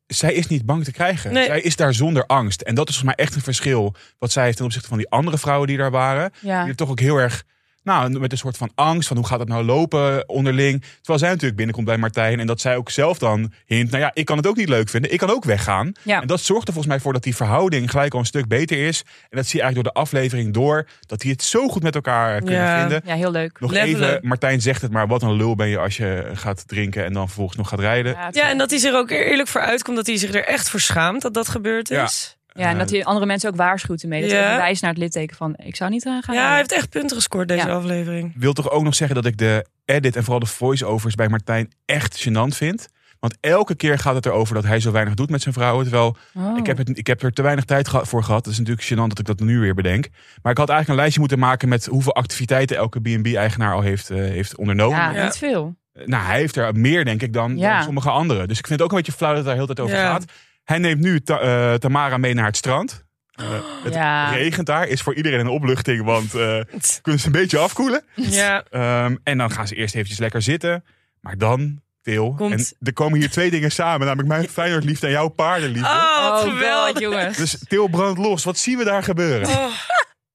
zij is niet bang te krijgen. Nee. Zij is daar zonder angst. En dat is volgens mij echt een verschil wat zij heeft ten opzichte van die andere vrouwen die daar waren. Ja. Die er toch ook heel erg, nou, met een soort van angst van hoe gaat het nou lopen onderling. Terwijl zij natuurlijk binnenkomt bij Martijn en dat zij ook zelf dan hint, nou ja, ik kan het ook niet leuk vinden. Ik kan ook weggaan. Ja. En dat zorgt er volgens mij voor dat die verhouding gelijk al een stuk beter is. En dat zie je eigenlijk door de aflevering door, dat die het zo goed met elkaar kunnen Ja. vinden. ja, heel leuk. Nog Levelen. even, Martijn zegt het maar, wat een lul ben je als je gaat drinken en dan vervolgens nog gaat rijden. Ja, en dat hij zich ook eerlijk voor uitkomt dat hij zich er echt voor schaamt dat dat gebeurd Ja. is. Ja, en dat hij andere mensen ook waarschuwt ermee. Dat Ja. hij wijst naar het litteken van, ik zou niet eh, gaan Ja, hij heeft echt punten gescoord deze Ja. aflevering. wil toch ook nog zeggen dat ik de edit en vooral de voice-overs bij Martijn echt gênant vind. Want elke keer gaat het erover dat hij zo weinig doet met zijn vrouwen. Terwijl Oh. ik, heb het, ik heb er te weinig tijd voor gehad. Het is natuurlijk gênant dat ik dat nu weer bedenk. Maar ik had eigenlijk een lijstje moeten maken met hoeveel activiteiten elke B&B-eigenaar al heeft, eh, heeft ondernomen. Ja, Ja. niet veel. Nou, hij heeft er meer, denk ik, dan, Ja. dan sommige anderen. Dus ik vind het ook een beetje flauw dat het daar heel de tijd over Ja. gaat. Hij neemt nu Ta- eh, Tamara mee naar het strand. Eh, het Ja. regent daar, is voor iedereen een opluchting, want eh, kunnen ze een beetje afkoelen. Ja, Ehm, en dan gaan ze eerst eventjes lekker zitten. Maar dan, Til, Komt- en er komen hier twee dingen samen. Namelijk mijn Feyenoordliefde en jouw paardenliefde. oh, wat Oh geweldig. jongens. Dus Til brandt los. Wat zien we daar gebeuren? Oh.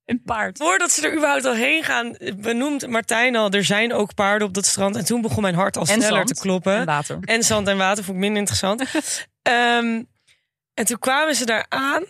Een paard. Voordat ze er überhaupt al heen gaan, benoemt Martijn al, er zijn ook paarden op dat strand. En toen begon mijn hart al En sneller zand. te kloppen. En water. En zand en water vond ik minder interessant. Ehm, en toen kwamen ze daar aan.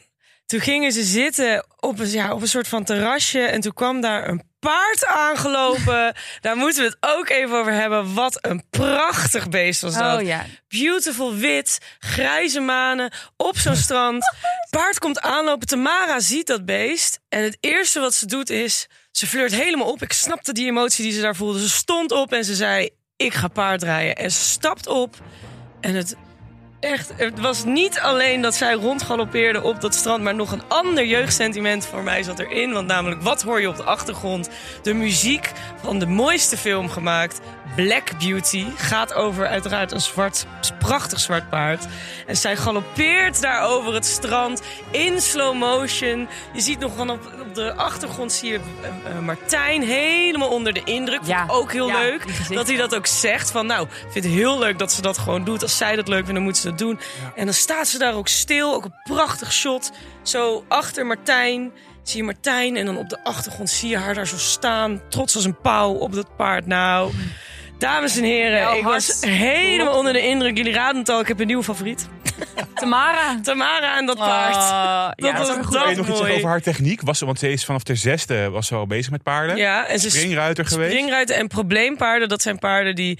Toen gingen ze zitten op een, ja, op een soort van terrasje. En toen kwam daar een paard aangelopen. daar moeten we het ook even over hebben. Wat een prachtig beest was dat. Oh ja. Beautiful wit, grijze manen op zo'n strand. Paard komt aanlopen. Tamara ziet dat beest. En het eerste wat ze doet is... Ze flirt helemaal op. Ik snapte die emotie die ze daar voelde. Ze stond op en ze zei... Ik ga paardrijden. En ze stapt op. En het... Echt, het was niet alleen dat zij rondgaloppeerde op dat strand, maar nog een ander jeugdsentiment voor mij zat erin. Want namelijk, wat hoor je op de achtergrond? De muziek van de mooiste film gemaakt, Black Beauty, gaat over uiteraard een zwart, prachtig zwart paard. En zij galoppeert daar over het strand in slow motion. Je ziet nog van op, op de achtergrond zie je eh, eh, Martijn helemaal onder de indruk. Vond Ja. ik ook heel Ja, leuk dat hij dat ook zegt. Van nou, ik vind het heel leuk dat ze dat gewoon doet. Als zij dat leuk vinden, moeten ze dat doen. En dan staat ze daar ook stil. Ook een prachtig shot. Zo achter Martijn. Zie je Martijn en dan op de achtergrond zie je haar daar zo staan. Trots als een pauw op dat paard. Nou, dames en heren, Jouw ik was helemaal onder de indruk. Jullie raden het al, ik heb een nieuwe favoriet. Tamara. Tamara en dat paard. Oh, Dat ja, was dat is goed. Kun je nog iets over haar techniek? Was ze, want ze is vanaf de zesde was ze al bezig met paarden. Ja, en ze Springruiter geweest. Springruiten en probleempaarden, dat zijn paarden die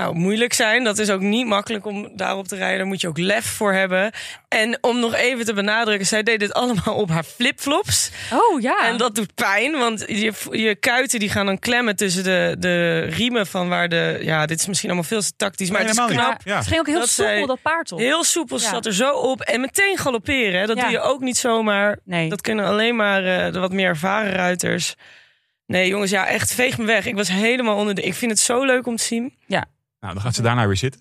nou, moeilijk zijn. Dat is ook niet makkelijk om daarop te rijden. Daar moet je ook lef voor hebben. En om nog even te benadrukken, zij deed dit allemaal op haar flipflops. Oh ja. En dat doet pijn, want je, je kuiten die gaan dan klemmen tussen de, de riemen van waar de... Ja, dit is misschien allemaal veel te tactisch, maar Nee, het is knap. Ja. Het ging ook heel Dat soepel, zij- dat paard op. Heel soepel, Ja. zat er zo op. En meteen galopperen, hè. dat Ja. doe je ook niet zomaar. Nee. Dat kunnen alleen maar eh, de wat meer ervaren ruiters. Nee, jongens, ja, echt veeg me weg. Ik was helemaal onder de... Ik vind het zo leuk om te zien. Nou, dan gaat ze daarna weer zitten.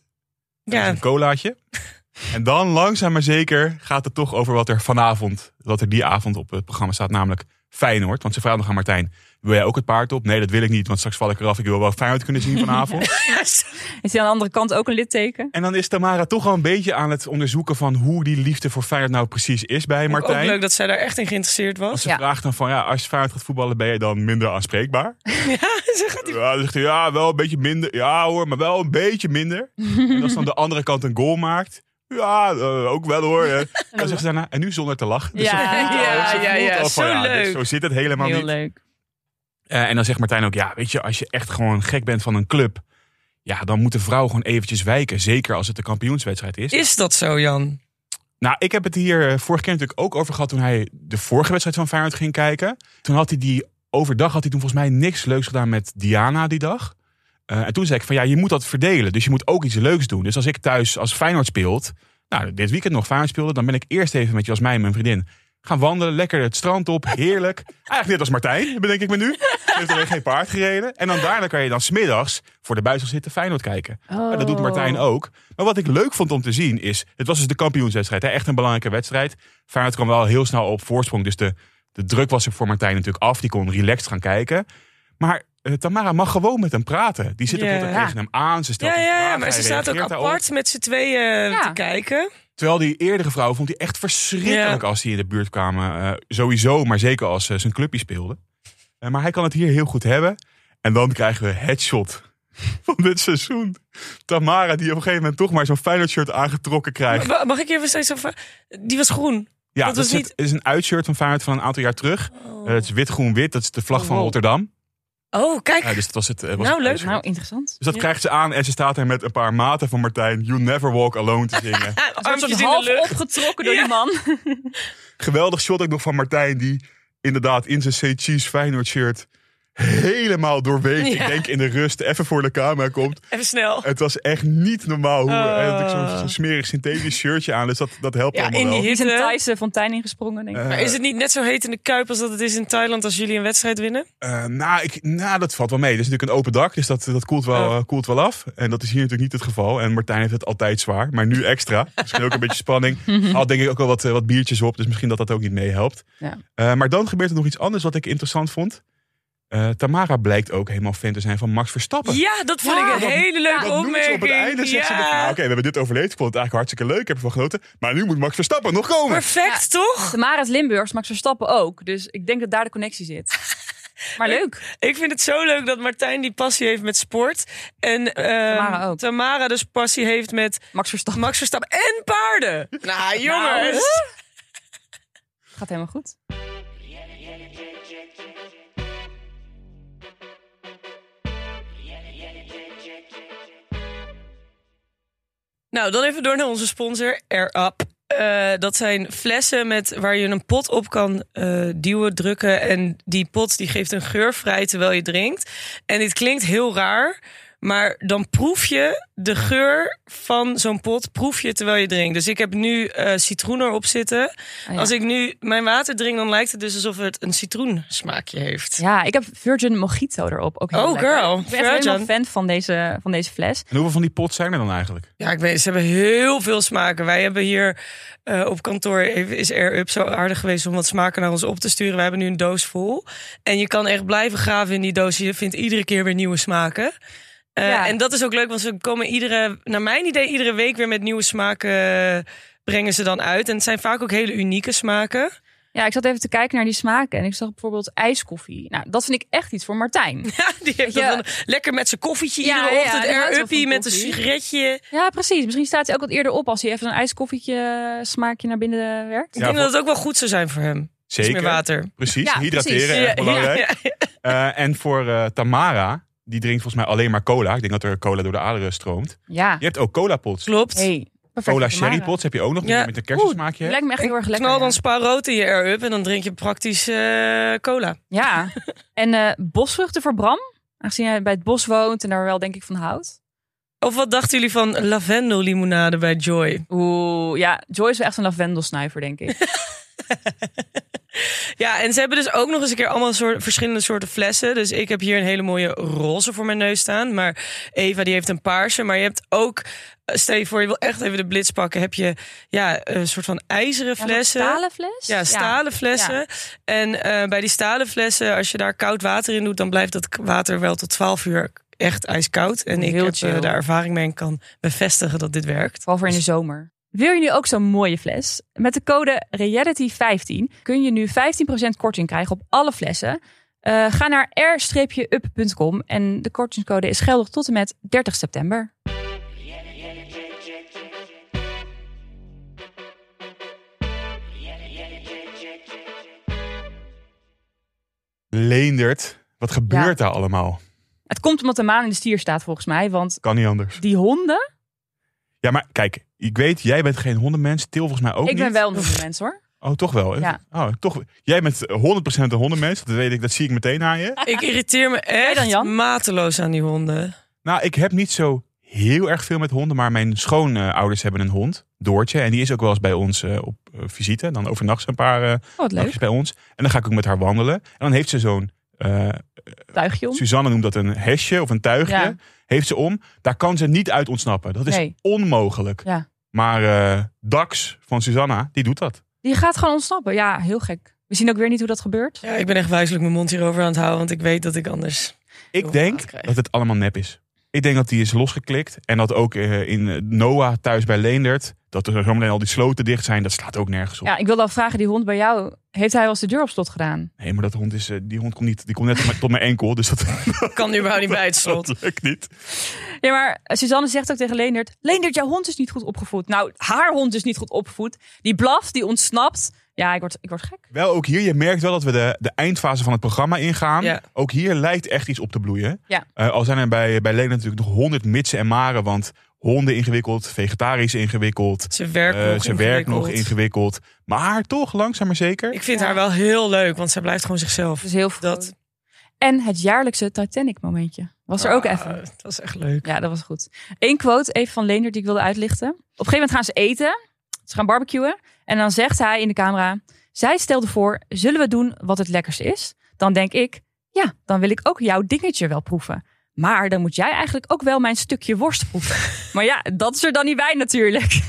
Ja. Een colaatje. en dan langzaam maar zeker gaat het toch over wat er vanavond, wat er die avond op het programma staat, namelijk Feyenoord. Want ze vraagt nog aan Martijn, wil jij ook het paard op? Nee, dat wil ik niet, want straks val ik eraf. Ik wil wel Feyenoord kunnen zien vanavond. Is hij aan de andere kant ook een litteken? En dan is Tamara toch al een beetje aan het onderzoeken van hoe die liefde voor Feyenoord nou precies is bij ook Martijn. leuk dat zij daar echt in geïnteresseerd Want was. ze Ja. vraagt dan van, ja, als je Feyenoord gaat voetballen, ben je dan minder aanspreekbaar? Ja, ze gaat die... Ja, zegt hij, ja, wel een beetje minder. Ja hoor, maar wel een beetje minder. en als dan de andere kant een goal maakt, ja, eh, ook wel hoor. En dan zegt ze daarna, en nu zonder te lachen. Dus Ja. Ja, ja, ja, zo leuk. Zo zit het helemaal Heel niet. leuk. Eh, en dan zegt Martijn ook, ja, weet je, als je echt gewoon gek bent van een club, ja, dan moet de vrouw gewoon eventjes wijken. Zeker als het de kampioenswedstrijd is. Is dat zo, Jan? Nou, ik heb het hier eh, vorige keer natuurlijk ook over gehad toen hij de vorige wedstrijd van Feyenoord ging kijken. Toen had hij die, overdag had hij toen volgens mij niks leuks gedaan met Diana die dag. Eh, en toen zei ik van ja, je moet dat verdelen. Dus je moet ook iets leuks doen. Dus als ik thuis als Feyenoord speelt, nou dit weekend nog Feyenoord speelde, dan ben ik eerst even met Jasmijn, mijn vriendin, gaan wandelen, lekker het strand op, heerlijk. Eigenlijk net als Martijn, bedenk ik me nu. Hij heeft alleen geen paard gereden. En dan daarna kan je dan smiddags voor de buis gaan zitten Feyenoord kijken. Oh. Dat doet Martijn ook. Maar wat ik leuk vond om te zien is, het was dus de kampioenswedstrijd. Hè? Echt een belangrijke wedstrijd. Feyenoord kwam wel heel snel op voorsprong. Dus de, De druk was er voor Martijn natuurlijk af. Die kon relaxed gaan kijken. Maar eh, Tamara mag gewoon met hem praten. Die zit Ja. tegen hem aan. Ze stelt Ja, hem ja, maar ze staat ook apart met z'n tweeën Ja. te kijken. Terwijl die eerdere vrouw vond hij echt verschrikkelijk als die in de buurt kwamen. Eh, sowieso, maar zeker als ze zijn clubje speelde. Eh, maar hij kan het hier heel goed hebben. En dan krijgen we het shot van dit seizoen. Tamara die op een gegeven moment toch maar zo'n Feyenoord shirt aangetrokken krijgt. Ma- Mag ik even steeds over... Die was groen. Ja, dat dat, was is, niet- het, is een uitshirt van Feyenoord van een aantal jaar terug. Oh, het is wit-groen-wit, dat is de vlag Oh, van wow. Rotterdam. Oh, kijk. Dus dat was het. eh, was Nou, het leuk. Nou, interessant. Dus dat Ja. krijgt ze aan en ze staat er met een paar maten van Martijn. You never walk alone te zingen. Armpjes half lucht. opgetrokken door Ja. die man. Geweldig shot ook nog van Martijn, die inderdaad in zijn Say Cheese Feyenoord shirt helemaal doorweekt. Ja. Ik denk in de rust even voor de camera komt. Even snel. Het was echt niet normaal hoe Oh. had ook zo'n zo'n smerig synthetisch shirtje aan. Dus dat, dat helpt Ja, allemaal in die wel. Die is een hitte. Thaise fontein ingesprongen, denk ik. Eh, Maar is het niet net zo heet in de Kuip als dat het is in Thailand als jullie een wedstrijd winnen? Eh, nou, ik, nou, dat valt wel mee. Het is natuurlijk een open dak, dus dat, dat koelt, wel, Oh. eh, koelt wel af. En dat is hier natuurlijk niet het geval. En Martijn heeft het altijd zwaar, maar nu extra. Misschien ook een beetje spanning. Had denk ik ook wel wat, eh, wat biertjes op, dus misschien dat dat ook niet meehelpt. Ja. Eh, maar dan gebeurt er nog iets anders wat ik interessant vond. Eh, Tamara blijkt ook helemaal fan te zijn van Max Verstappen. Ja, dat vond Ja, ik een hele leuke opmerking. op het einde, zegt Ja. nou, oké, we hebben dit overleefd. Ik vond het eigenlijk hartstikke leuk, ik heb ervan genoten. Maar nu moet Max Verstappen nog komen. Perfect, toch? Tamara is Limburgs, Max Verstappen ook. Dus ik denk dat daar de connectie zit. Maar leuk. Ik vind het zo leuk dat Martijn die passie heeft met sport. En ehm, Tamara ook. Tamara dus passie heeft met Max Verstappen Max Verstappen en paarden. Nou, jongens. gaat helemaal goed. Nou, dan even door naar onze sponsor, Air Up. Eh, dat zijn flessen met, waar je een pot op kan eh, duwen, drukken. En die pot die geeft een geur vrij terwijl je drinkt. En dit klinkt heel raar. Maar dan proef je de geur van zo'n pot proef je terwijl je drinkt. Dus ik heb nu eh, citroen erop zitten. Ja. Als ik nu mijn water drink, dan lijkt het dus alsof het een citroensmaakje heeft. Ja, ik heb Virgin Mojito erop. Ook heel Oh, lekker. girl. Ik ben echt helemaal Virgin. fan van deze, van deze fles. En hoeveel van die pots zijn er dan eigenlijk? Ja, ik weet, ze hebben heel veel smaken. Wij hebben hier eh, op kantoor even, is Air Up zo aardig geweest om wat smaken naar ons op te sturen. We hebben nu een doos vol. En je kan echt blijven graven in die doos. Je vindt iedere keer weer nieuwe smaken. Eh, Ja. En dat is ook leuk, want ze komen iedere, naar mijn idee, iedere week weer met nieuwe smaken eh, brengen ze dan uit. En het zijn vaak ook hele unieke smaken. Ja, ik zat even te kijken naar die smaken. En ik zag bijvoorbeeld ijskoffie. Nou, dat vind ik echt iets voor Martijn. Ja, die heeft Ja. dan lekker met zijn koffietje Ja, iedere ja, ochtend. Air wel Uppie met een sigaretje. Ja, precies. Misschien staat hij ook wat eerder op als hij even zo'n ijskoffietje eh, smaakje naar binnen werkt. Ik Ja, denk voor- dat het ook wel goed zou zijn voor hem. Iets Zeker. meer water. Precies, Ja, hydrateren, precies. erg belangrijk. Ja, ja. Eh, en voor Tamara, die drinkt volgens mij alleen maar cola. Ik denk dat er cola door de aderen stroomt. Ja. Je hebt ook cola pots. Klopt. Hey, Cola sherry pots heb je ook nog, die Ja. met een kersensmaakje. Die hebt. lijkt me echt heel erg lekker. Knal ja. dan spa rood in je air-up en dan drink je praktisch eh, cola. Ja. En eh, bosvruchten voor Bram. Aangezien hij bij het bos woont en daar wel denk ik van houdt. Of wat dachten jullie van lavendellimonade bij Joy? Oeh, ja. Joy is wel echt een lavendelsnuiver, denk ik. Ja, en ze hebben dus ook nog eens een keer allemaal soort, verschillende soorten flessen. Dus ik heb hier een hele mooie roze voor mijn neus staan. Maar Eva die heeft een paarse. Maar je hebt ook, eh, stel je voor je wil echt even de blitz pakken. Heb je ja, een soort van ijzeren Ja, flessen. stalen fles? Ja, stalen flessen. En eh, bij die stalen flessen, als je daar koud water in doet, dan blijft dat water wel tot 12 uur echt ijskoud. En ik heb chill. eh, daar ervaring mee en kan bevestigen dat dit werkt. Vooral voor in de zomer. Wil je nu ook zo'n mooie fles? Met de code REALITY15 kun je nu 15% korting krijgen op alle flessen. Eh, ga naar r-up.com en de kortingscode is geldig tot en met 30 september. Leendert, wat gebeurt daar allemaal? Het komt omdat de maan in de stier staat volgens mij, want Kan niet anders. die honden... Ja, maar kijk, ik weet, jij bent geen hondenmens. Til volgens mij ook ik niet. ben wel een hondenmens hoor. Oh, toch wel? Ja. Oh, toch. Jij bent 100% een hondenmens. Dat weet ik, dat zie ik meteen aan je. Ik irriteer me dan, echt Jan? mateloos aan die honden. Nou, ik heb niet zo heel erg veel met honden, maar mijn schoonouders hebben een hond, Doortje. En die is ook wel eens bij ons eh, op eh, visite. Dan overnacht ze een paar Oh, nachtjes bij ons. En dan ga ik ook met haar wandelen. En dan heeft ze zo'n, eh, Tuigje om. Suzanne noemt dat een hesje of een tuigje. Ja. Heeft ze om. Daar kan ze niet uit ontsnappen. Dat is Nee. onmogelijk. Ja. Maar eh, Dax van Susanna, die doet dat. Die gaat gewoon ontsnappen. Ja, heel gek. We zien ook weer niet hoe dat gebeurt. Ja, ik ben echt wijselijk mijn mond hierover aan het houden, want ik weet dat ik anders... Ik denk dat het allemaal nep is. Ik denk dat die is losgeklikt. En dat ook eh, in Noah thuis bij Leendert. Dat er zometeen al die sloten dicht zijn. Dat slaat ook nergens op. Ja, ik wilde al vragen, die hond bij jou, heeft hij wel eens de deur op slot gedaan? Nee, maar dat hond is, eh, die hond komt niet. Die komt net tot mijn- tot mijn enkel. Dus dat, Ik kan nu überhaupt niet bij het slot. dat lukt niet. Ja, maar Suzanne zegt ook tegen Leendert, Leendert, jouw hond is niet goed opgevoed. Nou, haar hond is niet goed opgevoed. Die blaft, die ontsnapt. Ja, ik word, ik word gek. Wel, ook hier, je merkt wel dat we de, de eindfase van het programma ingaan. Ja. Ook hier lijkt echt iets op te bloeien. Ja. Eh, al zijn er bij, bij Leendert natuurlijk nog honderd mitsen en maren. Want honden ingewikkeld, vegetarisch ingewikkeld. Ze werkt eh, nog ze werkt nog ingewikkeld. Maar toch, langzaam maar zeker. Ik vind Ja. haar wel heel leuk, want zij blijft gewoon zichzelf. Dus heel Dat- dat. En het jaarlijkse Titanic momentje. Was er ook Ah, even. Dat was echt leuk. Ja, dat was goed. Eén quote even van Leendert die ik wilde uitlichten. Op een gegeven moment gaan ze eten. Ze gaan barbecuen. En dan zegt hij in de camera... Zij stelde voor, zullen we doen wat het lekkerste is? Dan denk ik, ja, dan wil ik ook jouw dingetje wel proeven. Maar dan moet jij eigenlijk ook wel mijn stukje worst proeven. maar ja, dat is er dan niet bij natuurlijk.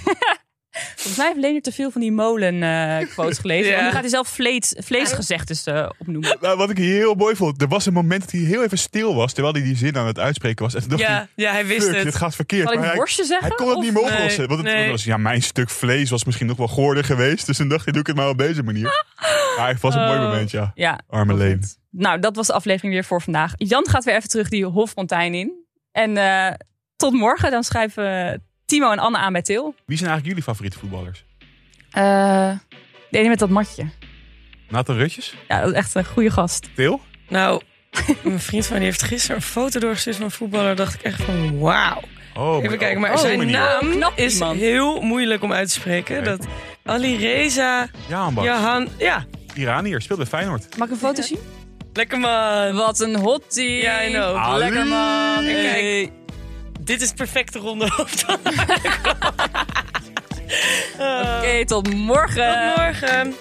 Volgens mij heeft Leendert te veel van die molen eh quotes gelezen. Ja. Want nu gaat hij zelf vlees, vleesgezegdes eh, opnoemen. Nou, wat ik heel mooi vond, er was een moment dat hij heel even stil was. Terwijl hij die zin aan het uitspreken was. En toen dacht hij, Ja, ja, hij wist fuck, dit het. gaat verkeerd. Zal ik Maar hij, zeggen? hij kon het Of- niet meer Nee, oplossen. want het nee. was, ja, mijn stuk vlees was misschien nog wel goorder geweest. Dus toen dacht hij, doe ik het maar op deze manier. Maar het was een mooi Oh. moment, ja. Ja, Arme Leen. Nou, dat was de aflevering weer voor vandaag. Jan gaat weer even terug die Hoffontein in. En eh, tot morgen. Dan schrijven Timo en Anne aan bij Til. Wie zijn eigenlijk jullie favoriete voetballers? Eh de ene met dat matje. Nathan Rutjes? Ja, dat is echt een goede gast. Til? Nou, mijn vriend van die heeft gisteren een foto doorgestuurd van een voetballer. dacht ik echt van wauw. Oh, Even kijken, maar oh, zijn manier. naam Knap is iemand. heel moeilijk om uit te spreken. Nee. Dat Ali Reza. Jahan... Ja, Iranier, speelt bij Feyenoord. Mag ik een foto zien? Lekker man. Wat een hottie. Ja, I know. Lekker man. Kijk. Dit is perfecte ronde hoofd. Oké, tot morgen. Tot morgen.